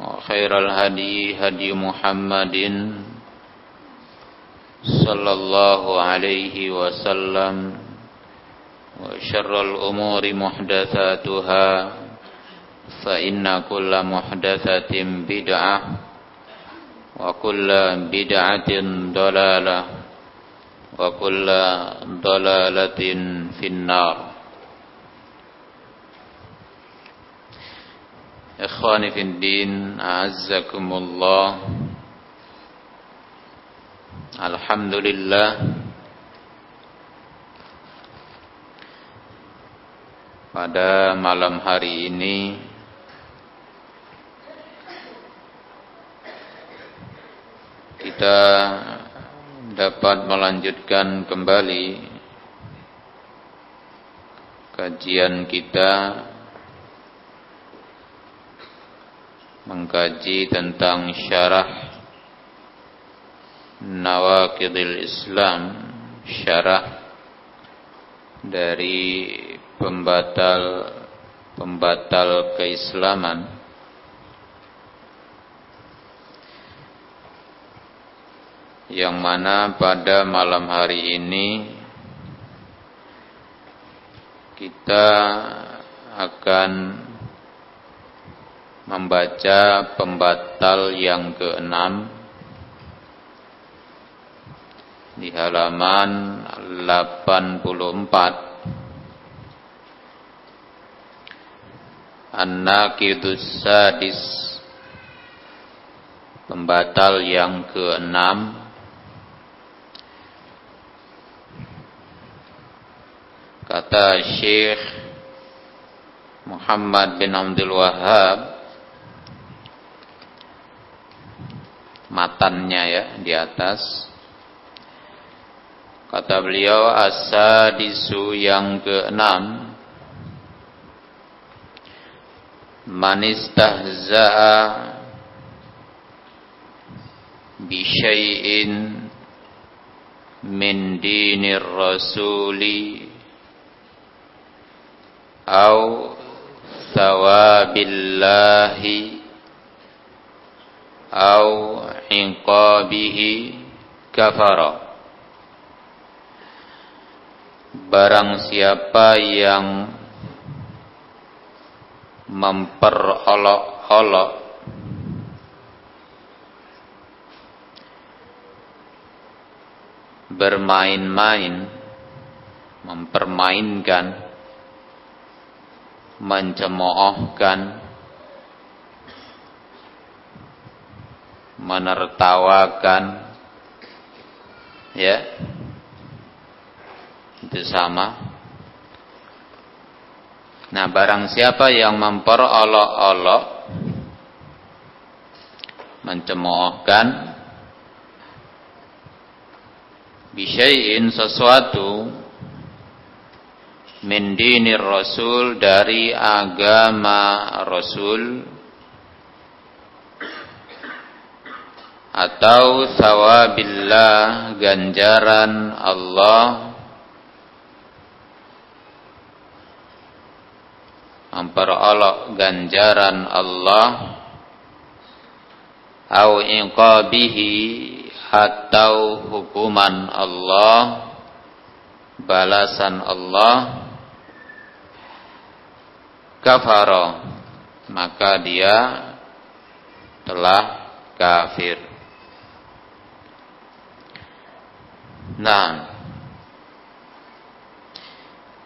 وخير الهدي هدي محمد صلى الله عليه وسلم وشر الأمور محدثاتها فإن كل محدثة بدعة وكل بدعة ضلالة وكل ضلالة في النار إخواني في الدين أعزكم الله الحمد لله pada malam hari ini kita dapat melanjutkan kembali kajian kita mengkaji tentang syarah Nawakidil Islam syarah dari pembatal pembatal keislaman. Yang mana pada malam hari ini kita akan membaca pembatal yang keenam. Di halaman 84 An-Naqidus Sadis. Pembatal yang keenam. Kata Syekh Muhammad bin Abdul Wahab Matannya ya di atas. Kata beliau asadisu yang keenam. Manistahza'a Bisyai'in Min dinir rasuli Au Thawabillahi Au Inqabihi Kafara Barang siapa yang memperolok-olok bermain-main mempermainkan mencemoohkan menertawakan ya itu sama. Nah barang siapa yang memperolok-olok mencemoohkan bisyai'in sesuatu min dinir rasul dari agama rasul atau sawabillah ganjaran Allah. Memperolok ganjaran Allah. Au iqabihi atau hukuman Allah. Balasan Allah. Kafara maka dia telah kafir Nah.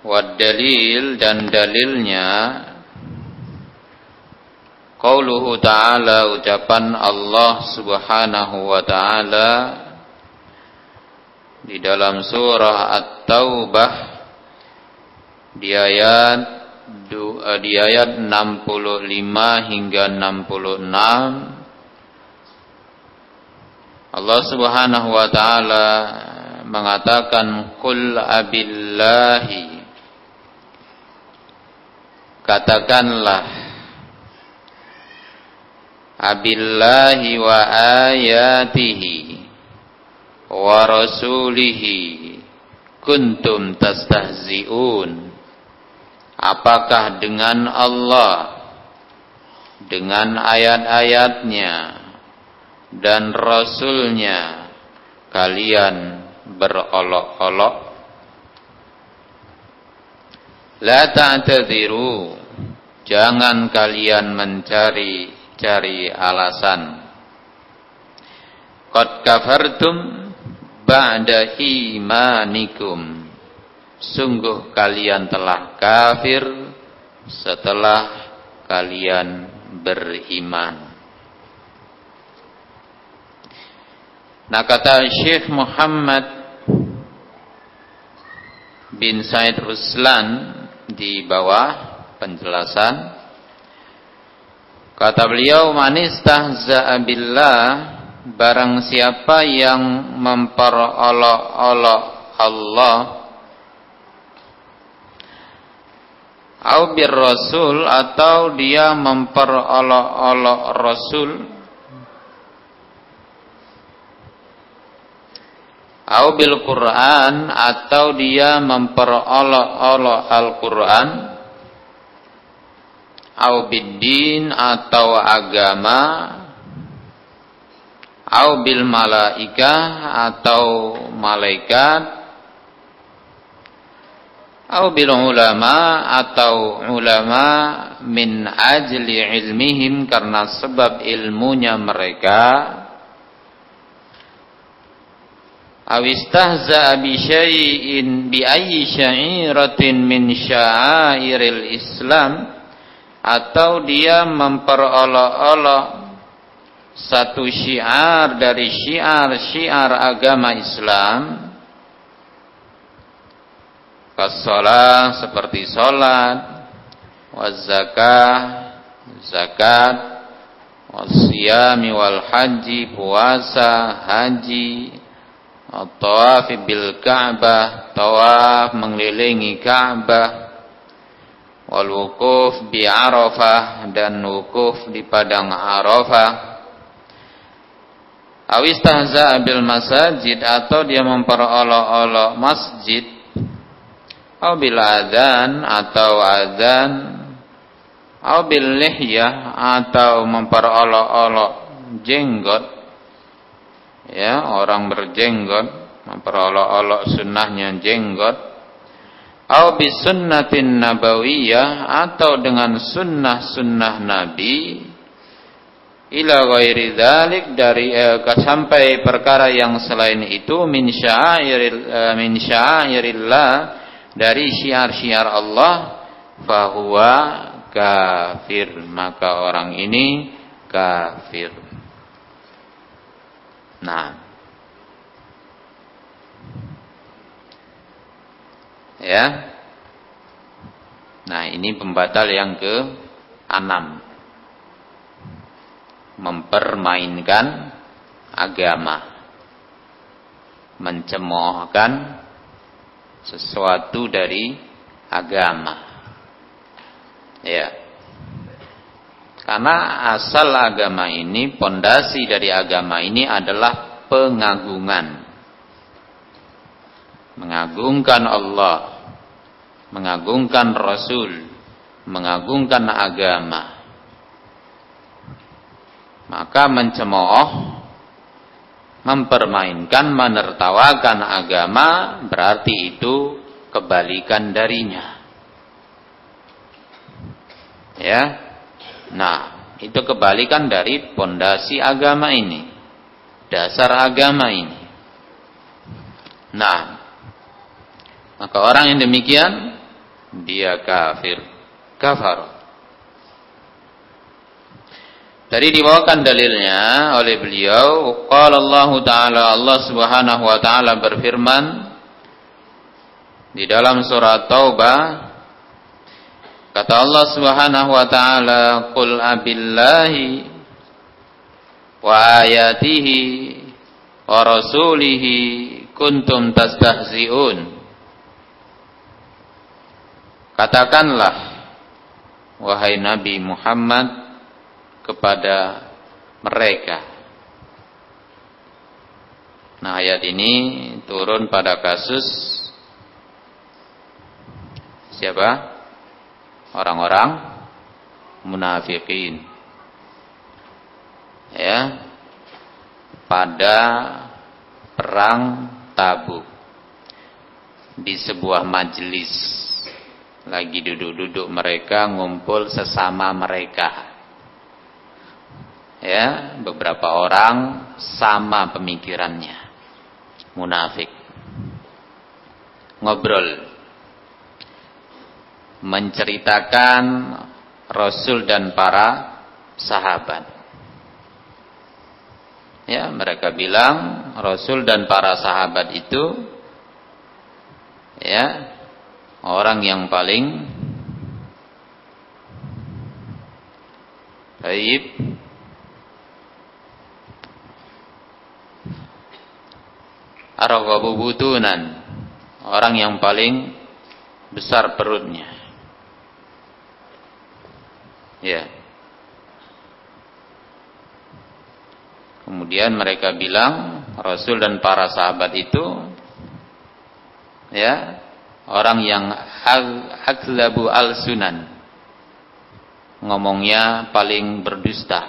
Wad dalil dan dalilnya Qauluhu ta'ala ucapan Allah subhanahu wa ta'ala di dalam surah At-Taubah di ayat eh, di ayat 65 hingga 66 Allah Subhanahu wa taala mengatakan kul abillahi. Katakanlah abillahi wa ayatihi wa rasulihi kuntum tastahzi'un. Apakah dengan Allah dengan ayat-ayatnya dan rasulnya kalian berolok-olok. La ta'tadiru Jangan kalian mencari-cari alasan. Qad kafartum ba'da imanikum. Sungguh kalian telah kafir setelah kalian beriman. Nah kata Syekh Muhammad bin Said Ruslan di bawah penjelasan. Kata beliau manistahza'a billah barang siapa yang memperolok-olok Allah au bir rasul atau dia memperolok-olok rasul au bil Quran atau dia memperolok-olok Al-Quran. Au biddin atau agama. Au bil malaika atau malaikat. Au bil ulama atau ulama min ajli ilmihim karena sebab ilmunya mereka awistahza bi syai'in bi ayyi min sya'airil Islam. Atau dia memperolok-olok satu syiar dari syiar-syiar agama Islam. Kasolah seperti solat wazakah zakat wasiyami wal haji puasa haji Tawaf bil Ka'bah, tawaf mengelilingi Ka'bah. Wal wukuf bi Arafah dan wukuf di padang Arafah. Awistahza bil masajid atau dia memperolok-olok masjid. Atau bil adzan atau adzan. Atau bil lihyah atau memperolok-olok jenggot ya orang berjenggot memperolok-olok sunnahnya jenggot. Au sunnatin nabawiyah atau dengan sunnah-sunnah nabi. Ila ghairi dzalik dari eh, sampai perkara yang selain itu min sya'iril eh, min syairillah dari syiar-syiar Allah fahuwa kafir. Maka orang ini kafir Nah. Ya. Nah, ini pembatal yang ke enam. Mempermainkan agama. Mencemoohkan sesuatu dari agama. Ya. Karena asal agama ini, pondasi dari agama ini adalah pengagungan. Mengagungkan Allah, mengagungkan Rasul, mengagungkan agama. Maka mencemooh, mempermainkan, menertawakan agama berarti itu kebalikan darinya. Ya. Nah, itu kebalikan dari pondasi agama ini. Dasar agama ini. Nah, maka orang yang demikian dia kafir. Kafar. Tadi dibawakan dalilnya oleh beliau, qala Allah taala Allah Subhanahu wa taala berfirman di dalam surat Taubah kata Allah Subhanahu wa taala qul abillahi wa ayatihi wa rasulihi kuntum tastahzi'un Katakanlah wahai Nabi Muhammad kepada mereka Nah ayat ini turun pada kasus Siapa? Orang-orang munafikin. Ya. Pada perang Tabuk. Di sebuah majelis. Lagi duduk-duduk mereka ngumpul sesama mereka. Ya. Beberapa orang sama pemikirannya. Munafik. Ngobrol menceritakan Rasul dan para sahabat. Ya, mereka bilang Rasul dan para sahabat itu ya orang yang paling baik Araghabu butunan orang yang paling besar perutnya Ya. Kemudian mereka bilang Rasul dan para sahabat itu ya orang yang aglabu al-sunan. Ngomongnya paling berdusta.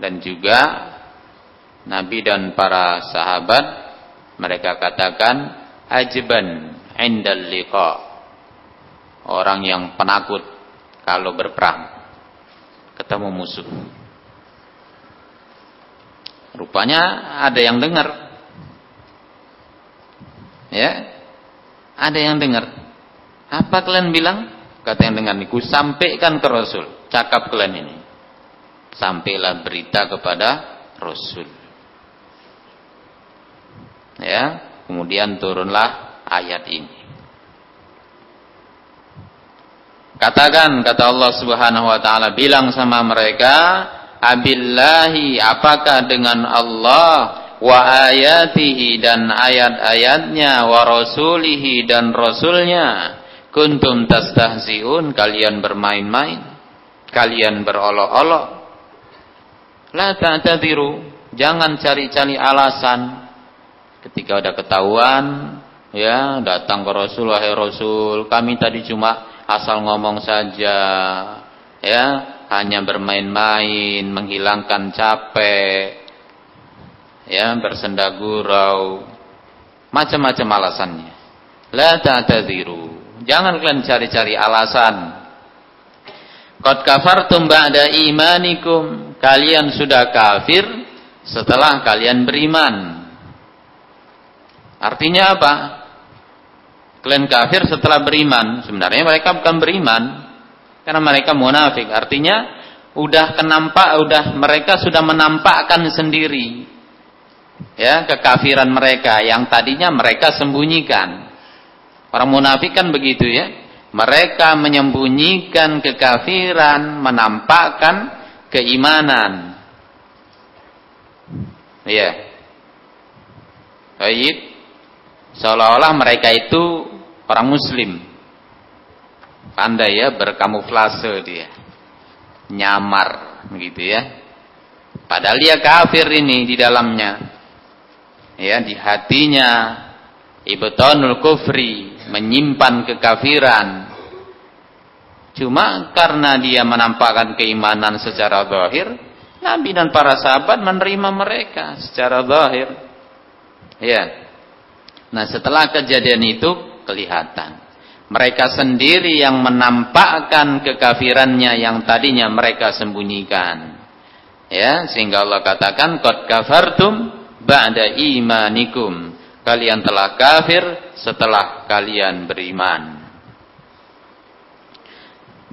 Dan juga Nabi dan para sahabat mereka katakan ajban indal liqa orang yang penakut kalau berperang ketemu musuh. Rupanya ada yang dengar. Ya. Ada yang dengar. Apa kalian bilang? Kata yang dengar niku sampaikan ke Rasul. Cakap kalian ini. Sampailah berita kepada Rasul. Ya, kemudian turunlah ayat ini. Katakan kata Allah Subhanahu wa taala bilang sama mereka, "Abillahi apakah dengan Allah wa ayatihi dan ayat-ayatnya wa rasulihi dan rasulnya? Kuntum tastahziun kalian bermain-main kalian berolok-olok. La ta'tadiru jangan cari-cari alasan. Ketika ada ketahuan ya datang ke Rasul wahai Rasul kami tadi cuma asal ngomong saja ya hanya bermain-main menghilangkan capek ya bersenda gurau macam-macam alasannya. La ta'tadiru jangan kalian cari-cari alasan. Qad kafartum ba'da imanikum. Kalian sudah kafir setelah kalian beriman. Artinya apa kalian kafir setelah beriman. Sebenarnya mereka bukan beriman. Karena mereka munafik. Artinya udah kenampak, udah mereka sudah menampakkan sendiri ya kekafiran mereka yang tadinya mereka sembunyikan. Orang munafik kan begitu ya. Mereka menyembunyikan kekafiran, menampakkan keimanan. Iya. Baik. Seolah-olah mereka itu orang muslim. Pandai ya berkamuflase dia. Nyamar begitu ya. Padahal dia kafir ini di dalamnya. Ya, di hatinya ibtanul kufri, menyimpan kekafiran. Cuma karena dia menampakkan keimanan secara zahir, Nabi dan para sahabat menerima mereka secara zahir. Ya. Nah, setelah kejadian itu kelihatan mereka sendiri yang menampakkan kekafirannya yang tadinya mereka sembunyikan. Ya, sehingga Allah katakan qad kafartum ba'da imanikum. Kalian telah kafir setelah kalian beriman.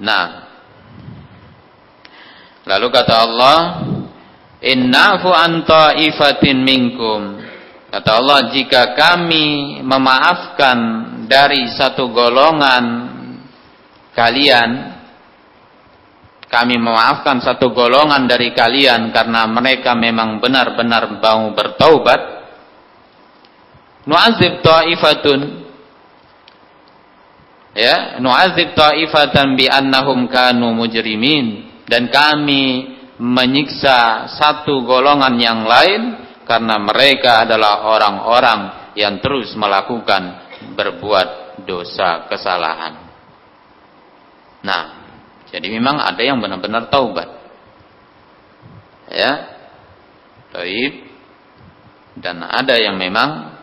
Nah, lalu kata Allah, "Innafu an ta'ifatin minkum." Kata Allah, jika kami memaafkan dari satu golongan kalian, kami memaafkan satu golongan dari kalian karena mereka memang benar-benar mau bertaubat, nu'azib ta'ifatun. Ya nu'azib ta'ifatan bi annahum kanu mujrimin. Dan kami menyiksa satu golongan yang lain karena mereka adalah orang-orang yang terus melakukan berbuat dosa kesalahan. Nah, jadi memang ada yang benar-benar taubat. Ya. Taib dan ada yang memang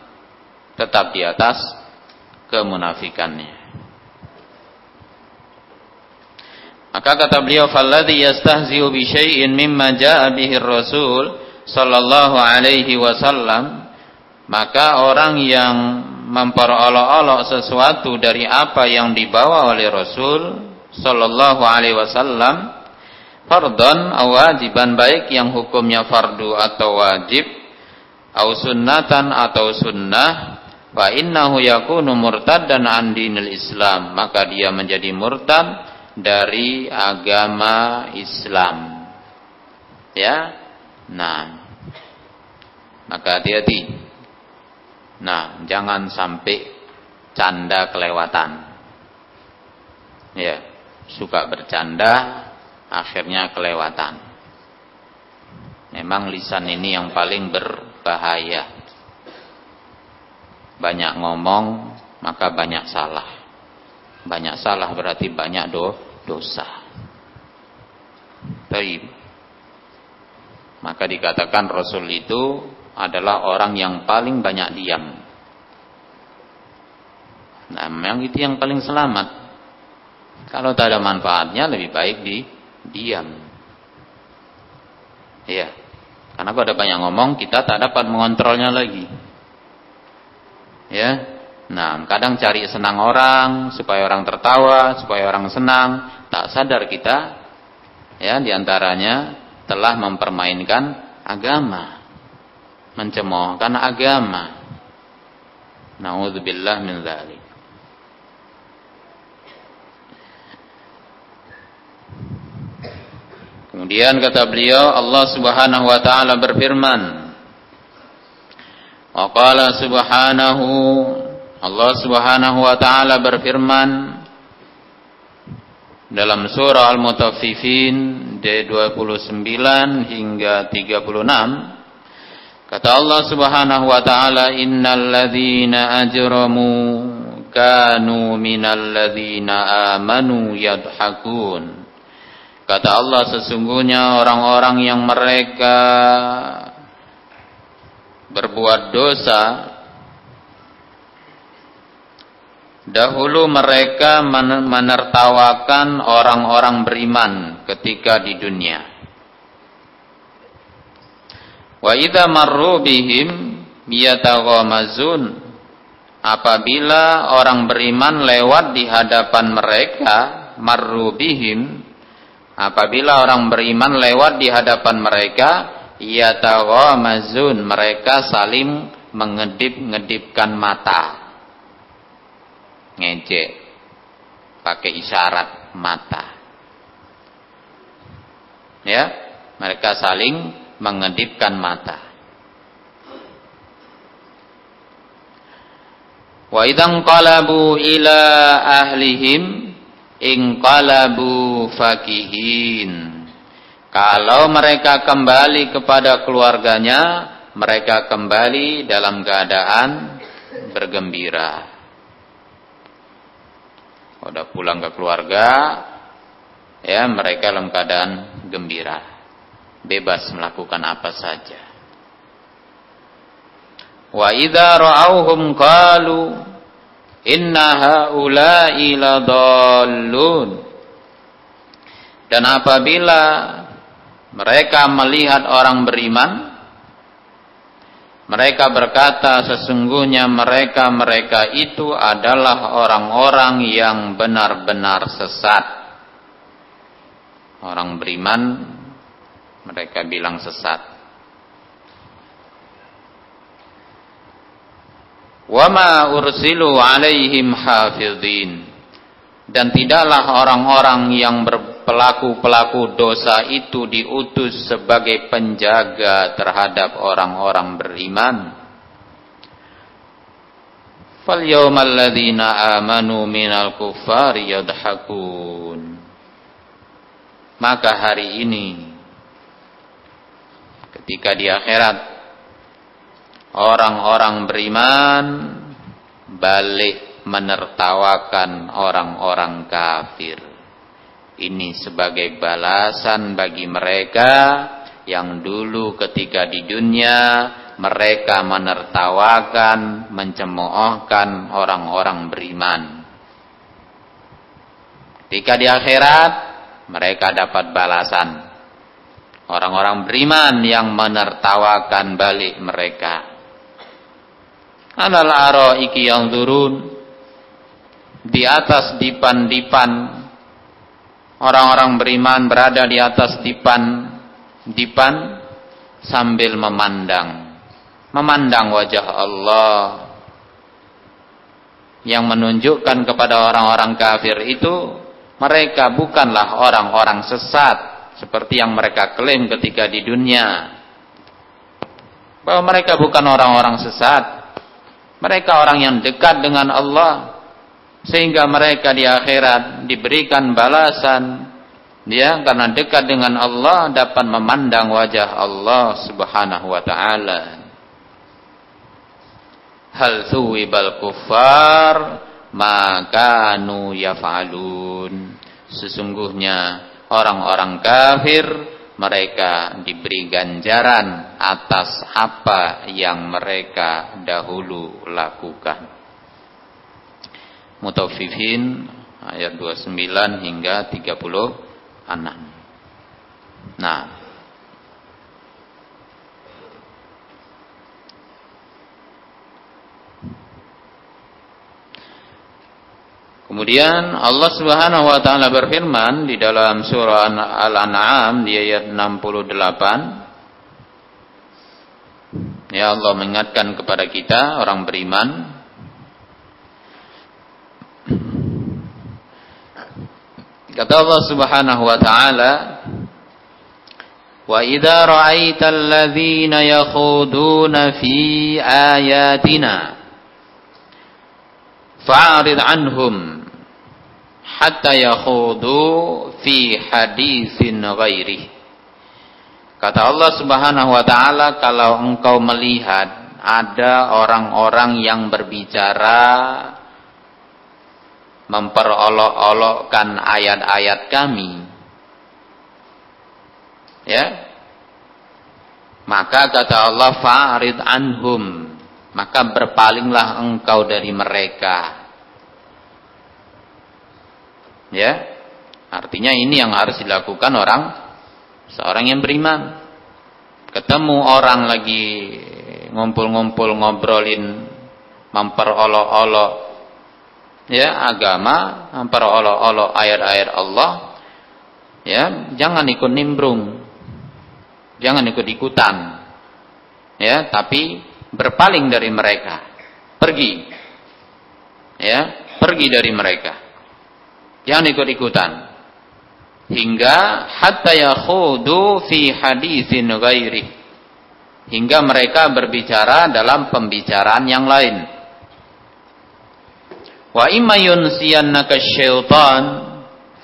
tetap di atas kemunafikannya. Maka kata beliau, "Falladhi yastahzi'u bi syai'in mimma jaa'a bihi rasul sallallahu alaihi wasallam maka orang yang memperolok-olok sesuatu dari apa yang dibawa oleh Rasul sallallahu alaihi wasallam fardhan aw wajiban baik yang hukumnya fardu atau wajib atau sunnatan atau sunnah fa innahu yakunu murtaddan an dinil Islam maka dia menjadi murtad dari agama Islam ya nah maka hati-hati. Nah, jangan sampai canda kelewatan. Ya, suka bercanda, akhirnya kelewatan. Memang lisan ini yang paling berbahaya. Banyak ngomong, maka banyak salah. Banyak salah berarti banyak do dosa. Baik. Maka dikatakan Rasul itu adalah orang yang paling banyak diam. Nah, memang itu yang paling selamat. Kalau tak ada manfaatnya lebih baik di diam. Iya. Karena kalau ada banyak ngomong kita tak dapat mengontrolnya lagi. Ya. Nah, kadang cari senang orang supaya orang tertawa, supaya orang senang, tak sadar kita ya di antaranya telah mempermainkan agama mencemoohkan agama. Nauzubillah min dzalik. Kemudian kata beliau Allah Subhanahu wa taala berfirman Wa qala subhanahu Allah Subhanahu wa taala berfirman dalam surah Al-Mutaffifin D29 hingga 36 Kata Allah Subhanahu wa taala innal ladzina ajramu kanu minal ladzina amanu yadhakun. Kata Allah sesungguhnya orang-orang yang mereka berbuat dosa Dahulu mereka menertawakan orang-orang beriman ketika di dunia. Wa idza marru bihim yataghamazun. Apabila orang beriman lewat di hadapan mereka marru bihim. Apabila orang beriman lewat di hadapan mereka yataghamazun. Mereka saling mengedip-ngedipkan mata. Ngejek. Pakai isyarat mata. Ya mereka saling mengedipkan mata Wa idzan qalabu ila ahlihim inqalabu fakihin. Kalau mereka kembali kepada keluarganya, mereka kembali dalam keadaan bergembira. Udah pulang ke keluarga, ya mereka dalam keadaan gembira. Bebas melakukan apa saja. Wa idza ra'awhum qalu inna haula'i ladallun. Dan apabila mereka melihat orang beriman mereka berkata sesungguhnya mereka-mereka itu adalah orang-orang yang benar-benar sesat. Orang beriman mereka bilang sesat. Wama ursilu alaihim hafidhin. Dan tidaklah orang-orang yang berpelaku-pelaku dosa itu diutus sebagai penjaga terhadap orang-orang beriman. Fal yawmal ladzina amanu minal kuffari yadhakun. Maka hari ini ketika di akhirat orang-orang beriman balik menertawakan orang-orang kafir. Ini sebagai balasan bagi mereka yang dulu ketika di dunia mereka menertawakan, mencemoohkan orang-orang beriman. Ketika di akhirat mereka dapat balasan. Orang-orang beriman yang menertawakan balik mereka. Alal araiki yang turun. Di atas dipan-dipan. Orang-orang beriman berada di atas dipan dipan sambil memandang. Memandang wajah Allah yang menunjukkan kepada orang-orang kafir itu mereka bukanlah orang-orang sesat seperti yang mereka klaim ketika di dunia bahwa mereka bukan orang-orang sesat mereka orang yang dekat dengan Allah sehingga mereka di akhirat diberikan balasan dia karena dekat dengan Allah dapat memandang wajah Allah Subhanahu wa taala. Hal thuwibal kuffar maka nu yaf'alun. Sesungguhnya orang-orang kafir mereka diberi ganjaran atas apa yang mereka dahulu lakukan. Mutaffifin ayat 29 hingga 36. Nah, Kemudian Allah Subhanahu wa taala berfirman di dalam surah Al-An'am di ayat 68 Ya Allah mengingatkan kepada kita orang beriman Kata Allah Subhanahu wa taala Wa idza ra'aital ladzina yakhuduna fi ayatina fa'rid anhum hatta yakhudu fi hadisin ghairi. Kata Allah Subhanahu wa taala kalau engkau melihat ada orang-orang yang berbicara memperolok-olokkan ayat-ayat kami ya maka kata Allah fa'rid anhum maka berpalinglah engkau dari mereka Ya. Artinya ini yang harus dilakukan orang seorang yang beriman. Ketemu orang lagi ngumpul-ngumpul ngobrolin memperolok-olok ya agama, memperolok-olok ayat-ayat Allah. Ya, jangan ikut nimbrung. Jangan ikut-ikutan. Ya, tapi berpaling dari mereka. Pergi. Ya, pergi dari mereka. Jangan ikut-ikutan. Hingga hatta yakhudu fi haditsin ghairi. Hingga mereka berbicara dalam pembicaraan yang lain. Wa imma yunsiyannaka syaitan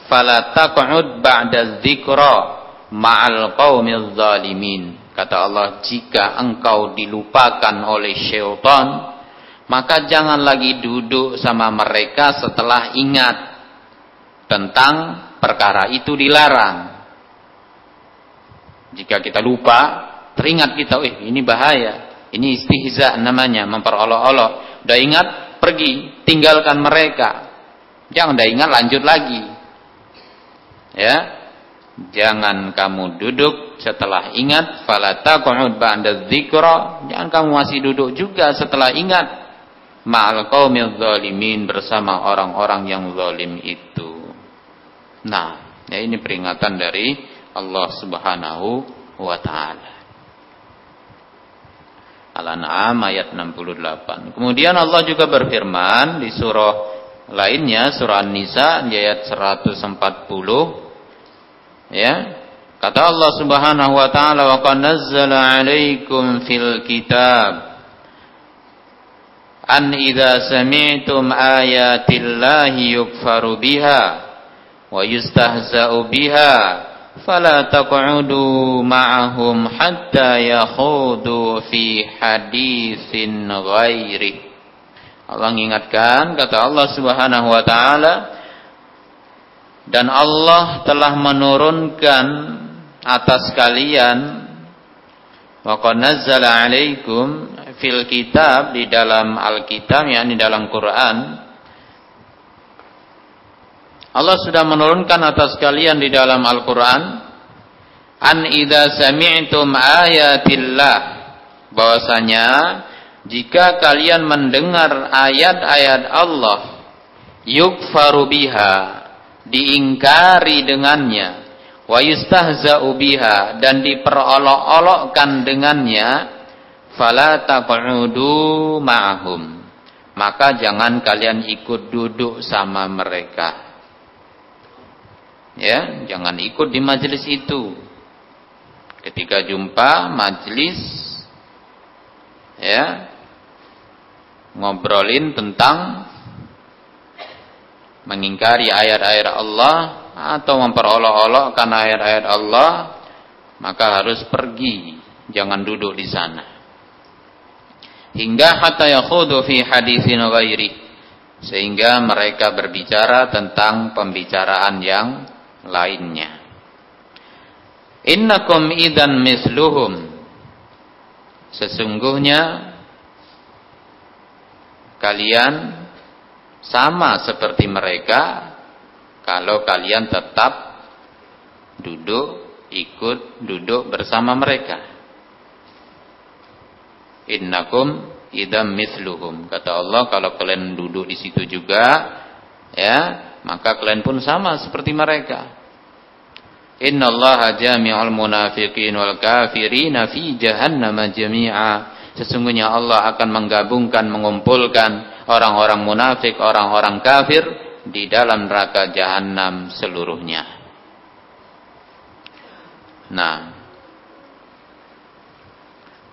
fala taq'ud ba'da dzikra ma'al qaumil zalimin. Kata Allah, jika engkau dilupakan oleh syaitan, maka jangan lagi duduk sama mereka setelah ingat tentang perkara itu dilarang. Jika kita lupa, teringat kita, eh ini bahaya, ini istihza namanya, memperolok-olok. Udah ingat, pergi, tinggalkan mereka. Jangan udah ingat, lanjut lagi. Ya, jangan kamu duduk setelah ingat, falata ba'da. Jangan kamu masih duduk juga setelah ingat. Ma'al qaumil bersama orang-orang yang zalim itu. Nah, ya ini peringatan dari Allah Subhanahu wa taala. Al-An'am ayat 68. Kemudian Allah juga berfirman di surah lainnya surah An-Nisa ayat 140 ya. Kata Allah Subhanahu wa taala wa qad nazzala 'alaikum fil kitab an idza sami'tum ayatillahi yukfaru biha wa yustahza'u biha fala taq'udu ma'ahum hatta yakhudu fi haditsin ghairi. Allah mengingatkan kata Allah Subhanahu wa taala dan Allah telah menurunkan atas kalian wa qad nazzala 'alaikum fil kitab di dalam Alkitab yakni dalam Quran Allah sudah menurunkan atas kalian di dalam Al-Quran an idza sami'tum ayatillah bahwasanya jika kalian mendengar ayat-ayat Allah yukfaru biha diingkari dengannya wa yustahza'u biha dan diperolok-olokkan dengannya fala taq'udu ma'ahum maka jangan kalian ikut duduk sama mereka ya jangan ikut di majelis itu. Ketika jumpa majelis ya ngobrolin tentang mengingkari ayat-ayat Allah atau memperolok-olokkan ayat-ayat Allah maka harus pergi jangan duduk di sana. Hingga hatta yakhudu fi haditsin ghairi sehingga mereka berbicara tentang pembicaraan yang lainnya. Innakum idan misluhum. Sesungguhnya kalian sama seperti mereka kalau kalian tetap duduk ikut duduk bersama mereka. Innakum idam misluhum. Kata Allah kalau kalian duduk di situ juga ya maka kalian pun sama seperti mereka. Innallaha jami'ul munafiqin wal kafirina fi jahannam jami'a. Sesungguhnya Allah akan menggabungkan, mengumpulkan orang-orang munafik, orang-orang kafir di dalam neraka jahanam seluruhnya. Nah,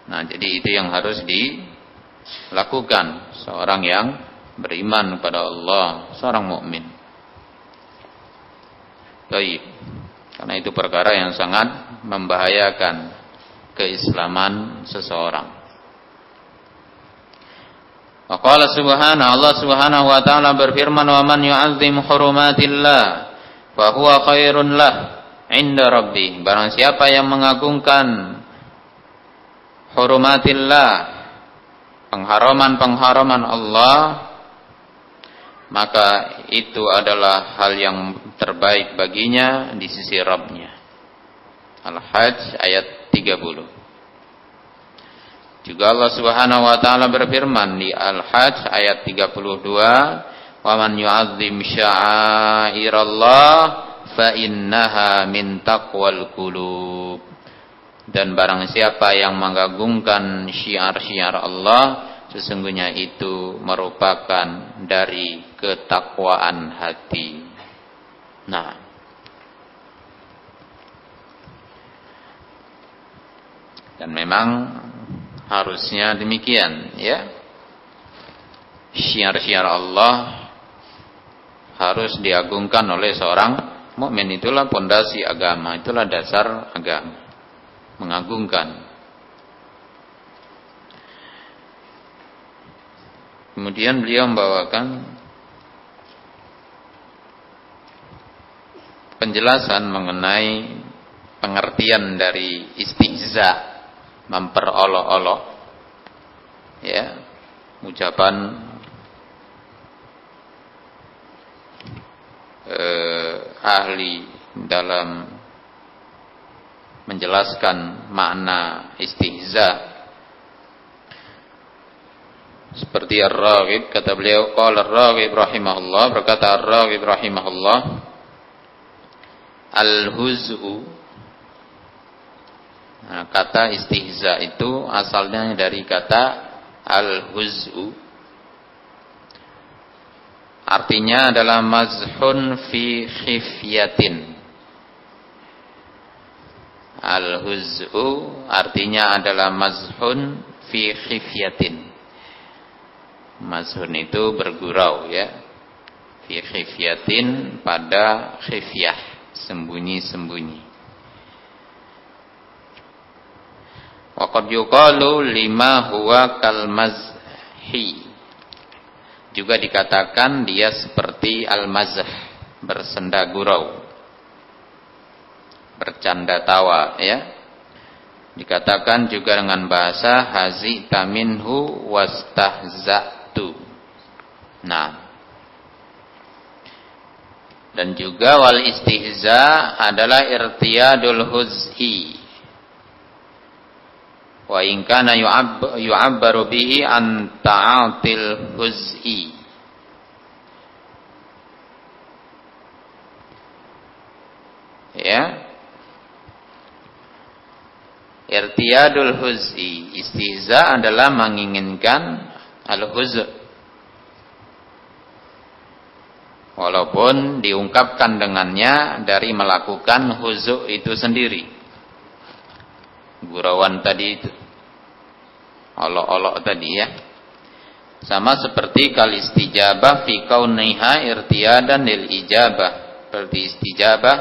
nah jadi itu yang harus dilakukan seorang yang beriman kepada Allah, seorang mukmin. Baik. Karena itu perkara yang sangat membahayakan keislaman seseorang. Waqala subhanahu Allah subhanahu wa ta'ala berfirman wa man yu'azzim hurumatillah fa huwa khairun lah inda rabbi. Barang siapa yang mengagungkan hurumatillah pengharaman-pengharaman Allah maka itu adalah hal yang terbaik baginya di sisi Rabbnya. Al-Hajj ayat 30. Juga Allah Subhanahu wa taala berfirman di Al-Hajj ayat 32, "Wa man yu'azzim sya'airallah fa innaha min taqwal qulub dan barang siapa yang mengagungkan syiar-syiar Allah sesungguhnya itu merupakan dari ketakwaan hati. Nah. Dan memang harusnya demikian ya. Syiar-syiar Allah harus diagungkan oleh seorang mukmin. Itulah pondasi agama itulah dasar agama. Mengagungkan. Kemudian beliau membawakan penjelasan mengenai pengertian dari istihza memperolok-olok ya ucapan eh, ahli dalam menjelaskan makna istihza seperti Ar-Raghib kata beliau qala Ar-Raghib rahimahullah berkata Ar-Raghib rahimahullah al-huz'u Nah, kata istihza itu asalnya dari kata al-huz'u. Artinya adalah mazhun fi khifyatin. Al-huz'u artinya adalah mazhun fi khifyatin. Mazhun itu bergurau ya. Fi khifyatin pada khifyah, sembunyi-sembunyi. Waqad yuqalu lima huwa kalmazhi. Juga dikatakan dia seperti al-mazh, bersenda gurau. Bercanda tawa ya. Dikatakan juga dengan bahasa hazi taminhu wastahzatu. Nah. Dan juga wal istihza adalah irtiyadul huz'i. Wa in kana yu'abbaru bihi an ta'atil huz'i. Ya. Irtiyadul huz'i. Istihza adalah menginginkan al walaupun diungkapkan dengannya dari melakukan huzu itu sendiri gurauan tadi itu olok-olok tadi ya. Sama seperti kal istijabah fi kauniha irtiyadan lil ijabah. Seperti istijabah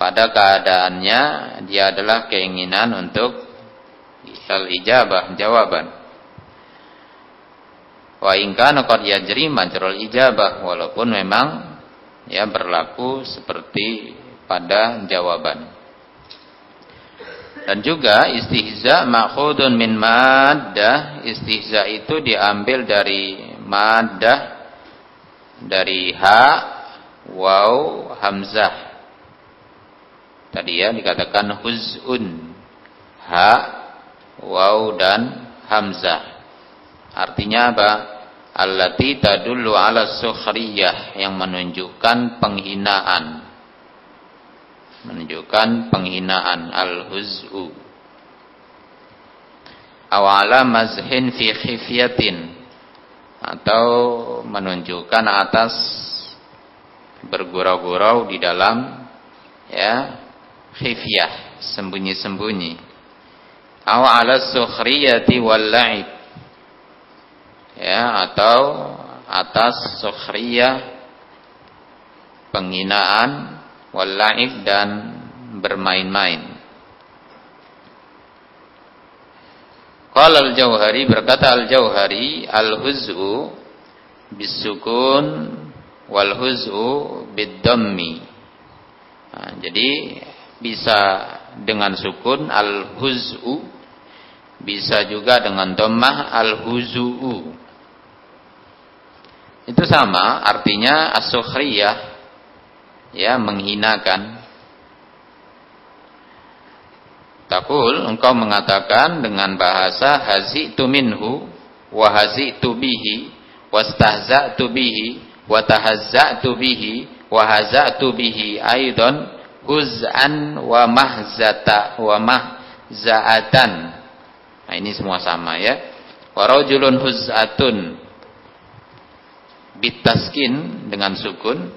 pada keadaannya dia adalah keinginan untuk al ijabah, jawaban. Wa in kana qad yajri majrul ijabah walaupun memang ya berlaku seperti pada jawaban. Dan juga istihza makhudun min maddah. Istihza itu diambil dari maddah dari ha, waw, hamzah. Tadi ya dikatakan huzun. Ha, waw dan hamzah. Artinya apa? Allati tadullu ala sukhriyah yang menunjukkan penghinaan. Menunjukkan penghinaan al-huz'u. Awala mazhin fi khifyatin atau menunjukkan atas bergurau-gurau di dalam ya khifyah sembunyi-sembunyi. Aw ala sukhriyati wal la'ib ya atau atas sukhriyah penghinaan walaib dan bermain-main. Qala al-Jauhari berkata al-Jauhari al-huz'u bisukun wal huz'u bid-dammi. Nah, jadi bisa dengan sukun al-huz'u bisa juga dengan dhammah al-huzu'u. Itu sama artinya as-sukhriyah ya menghinakan. Takul engkau mengatakan dengan bahasa hazitu minhu wa hazitu bihi wastahza'tu bihi wa tahazza'tu bihi wa hazatu bihi aidan huz'an wa mahzata wa mahza'atan. Nah ini semua sama ya. Wa rajulun huz'atun bitaskin dengan sukun.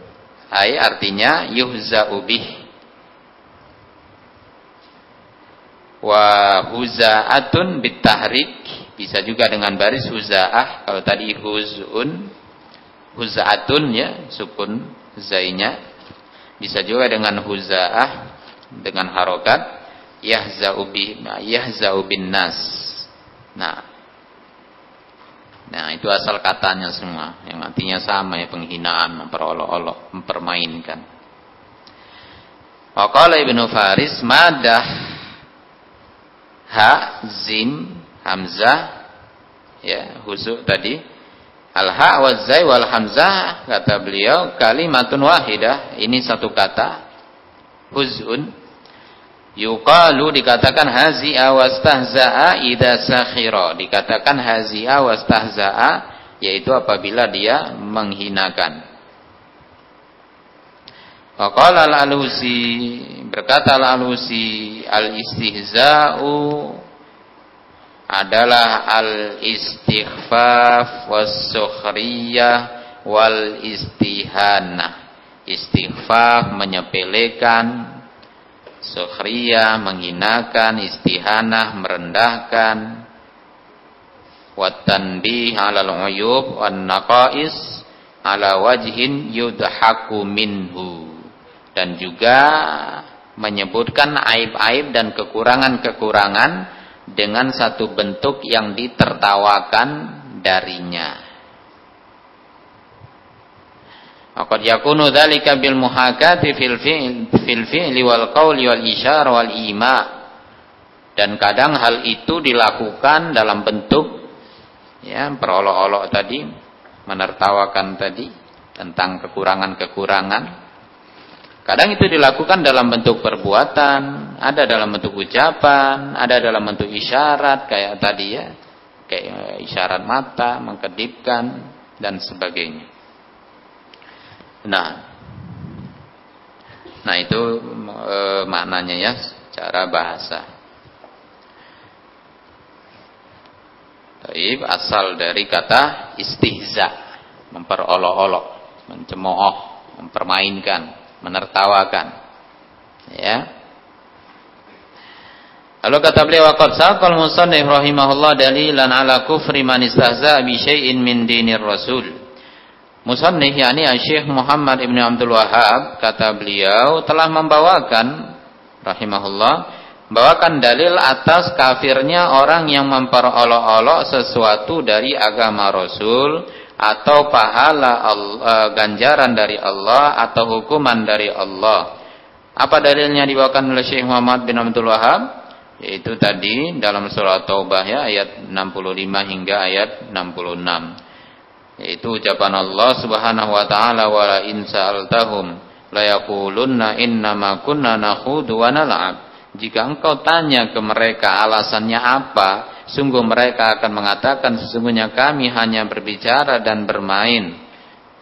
Ai artinya yuhza'u bih. Wa huza'atun bitahrik. Bisa juga dengan baris huza'ah. Kalau tadi huzun huza'atun ya sukun zainya. Bisa juga dengan huza'ah dengan harokat. Yahza'u bi yahza'u bin nas. Nah nah itu asal katanya semua. Yang artinya sama ya penghinaan memperolok-olok mempermainkan. Waqala Ibnu Faris madah ha zim hamzah ya husuk tadi. Al ha wa zai wal hamzah kata beliau kalimatun wahidah. Ini satu kata huzun yuqalu dikatakan hazi'a wastahza'a idza sakhira dikatakan hazi'a wastahza'a yaitu apabila dia menghinakan Waqala al-Alusi berkata al-Alusi al-istihza'u adalah al-istighfaf was-sukhriyah wal istihana. Istighfaf menyepelekan, sukhriyah menghinakan, istihanah merendahkan, watanbih 'alal uyub wan naqais ala wajhin yudhaku minhu dan juga menyebutkan aib-aib dan kekurangan-kekurangan dengan satu bentuk yang ditertawakan darinya. Aqad yakunu dzalika bil muhakati fil fi'l fil fi'li wal qawli wal isyar wal ima. Dan kadang hal itu dilakukan dalam bentuk ya perolok-olok tadi, menertawakan tadi tentang kekurangan-kekurangan Kadang itu dilakukan dalam bentuk perbuatan, ada dalam bentuk ucapan, ada dalam bentuk isyarat kayak tadi ya, kayak isyarat mata, mengkedipkan dan sebagainya. Nah, nah itu e, maknanya ya cara bahasa. Taib asal dari kata istihza, memperolok-olok, mencemooh, mempermainkan menertawakan. Ya. Lalu kata beliau waqad saqal musannif rahimahullah dalilan ala kufri man istahza bi syai'in min dinir rasul. Musannif yakni Syekh Muhammad Ibn Abdul Wahab kata beliau telah membawakan rahimahullah membawakan dalil atas kafirnya orang yang memperolok-olok sesuatu dari agama Rasul atau pahala Allah, e, ganjaran dari Allah atau hukuman dari Allah. Apa dalilnya dibawakan oleh Syekh Muhammad bin Abdul Wahab? Yaitu tadi dalam surah Taubah ya ayat 65 hingga ayat 66. Yaitu ucapan Allah Subhanahu wa taala wa la in sa'altahum la yaqulunna innama kunna nakhudu wa nal'ab. Jika engkau tanya ke mereka alasannya apa, sungguh mereka akan mengatakan sesungguhnya kami hanya berbicara dan bermain.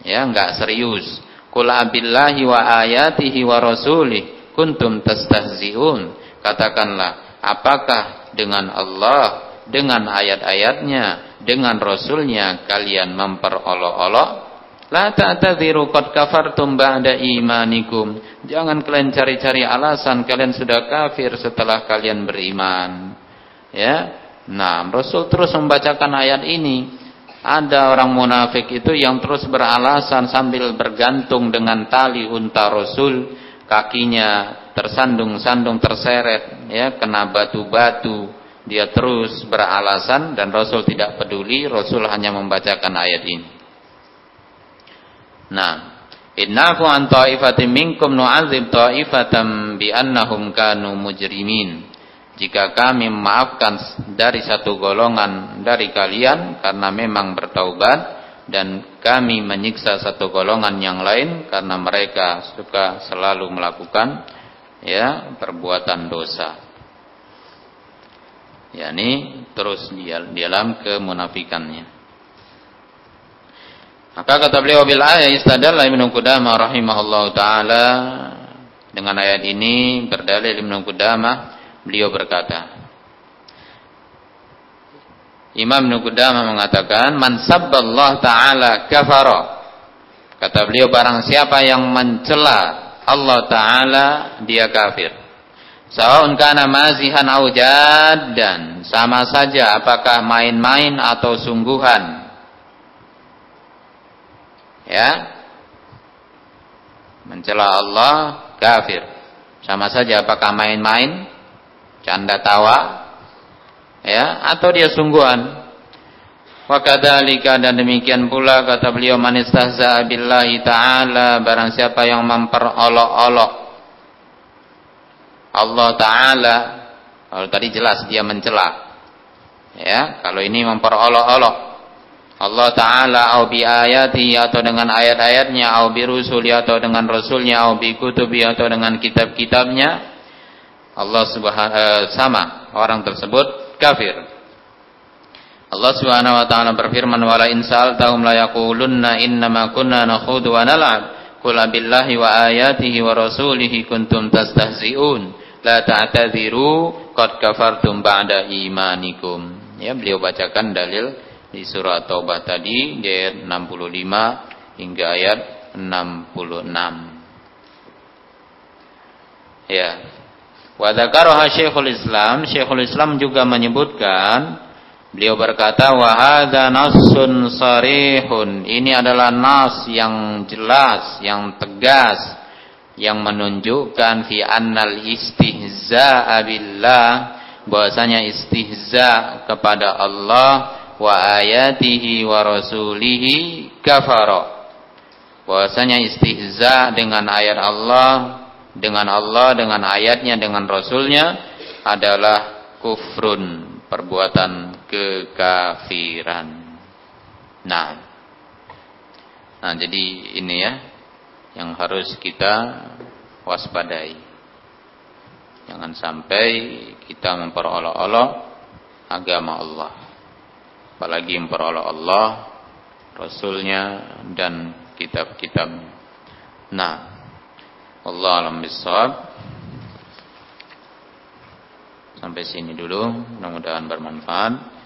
Ya, enggak serius. Qul abillahi wa ayatihi wa rasulih kuntum tastahzi'un. Katakanlah, apakah dengan Allah, dengan ayat-ayatnya, dengan rasulnya kalian memperolok-olok? La ta'tadhiru qad kafartum ba'da imanikum. Jangan kalian cari-cari alasan kalian sudah kafir setelah kalian beriman. Ya, Nah, Rasul terus membacakan ayat ini. Ada orang munafik itu yang terus beralasan sambil bergantung dengan tali unta Rasul, kakinya tersandung-sandung terseret, ya, kena batu-batu. Dia terus beralasan dan Rasul tidak peduli, Rasul hanya membacakan ayat ini. Nah, Innahu an ta'ifatin minkum nu'adzib ta'ifatan bi annahum kanu mujrimin jika kami memaafkan dari satu golongan dari kalian karena memang bertaubat dan kami menyiksa satu golongan yang lain karena mereka suka selalu melakukan ya perbuatan dosa. Yakni terus di dalam kemunafikannya. Maka kata beliau bil ayat istadalla Ibnu Qudamah rahimahullah taala. Dengan ayat ini berdalil Ibnu Qudamah beliau berkata Imam Ibnu Qudamah mengatakan man sabballah taala kafara. Kata beliau barang siapa yang mencela Allah taala dia kafir Saun kana mazihan au dan sama saja apakah main-main atau sungguhan. Ya. Mencela Allah kafir. Sama saja apakah main-main, canda tawa, ya, atau dia sungguhan. Wa kadzalika dan demikian pula kata beliau man istahza billahi taala barang siapa yang memperolok-olok Allah Ta'ala. Kalau tadi jelas dia mencela. Ya kalau ini memperolok-olok. Allah Ta'ala au bi ayati atau dengan ayat-ayatnya au bi rusuli atau dengan rasulnya au bi kutubi atau dengan kitab-kitabnya. Allah subhanahu eh, sama orang tersebut kafir. Allah Subhanahu wa taala berfirman wala in sa'altahum la yaqulunna innama kunna nakhudu wa nal'ab Qul billahi wa ayatihi wa rasulihi kuntum tastahzi'un la ta'tadiru qad kafartum ba'da imanikum. Ya, beliau bacakan dalil di surah Taubah tadi di ayat 65 hingga ayat 66. Ya. Wa dzakaraha Syekhul Islam, Syekhul Islam juga menyebutkan beliau berkata wa hadza nassun sarihun. Ini adalah nas yang jelas, yang tegas yang menunjukkan fi annal istihza billah bahwasanya istihza kepada Allah wa ayatihi wa rasulihi kafara bahwasanya istihza dengan ayat Allah dengan Allah dengan ayatnya dengan rasulnya adalah kufrun perbuatan kekafiran nah nah jadi ini ya yang harus kita waspadai. Jangan sampai kita memperolok-olok agama Allah. Apalagi memperolok Allah, Rasulnya dan kitab-kitabnya. Nah, Allah alam bisawab. Sampai sini dulu, mudah-mudahan bermanfaat.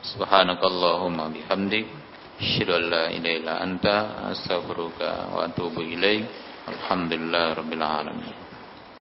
Subhanakallahumma bihamdik Asyhadu an la ilaha illa anta astaghfiruka wa atubu ilaik. Alhamdulillah rabbil alamin.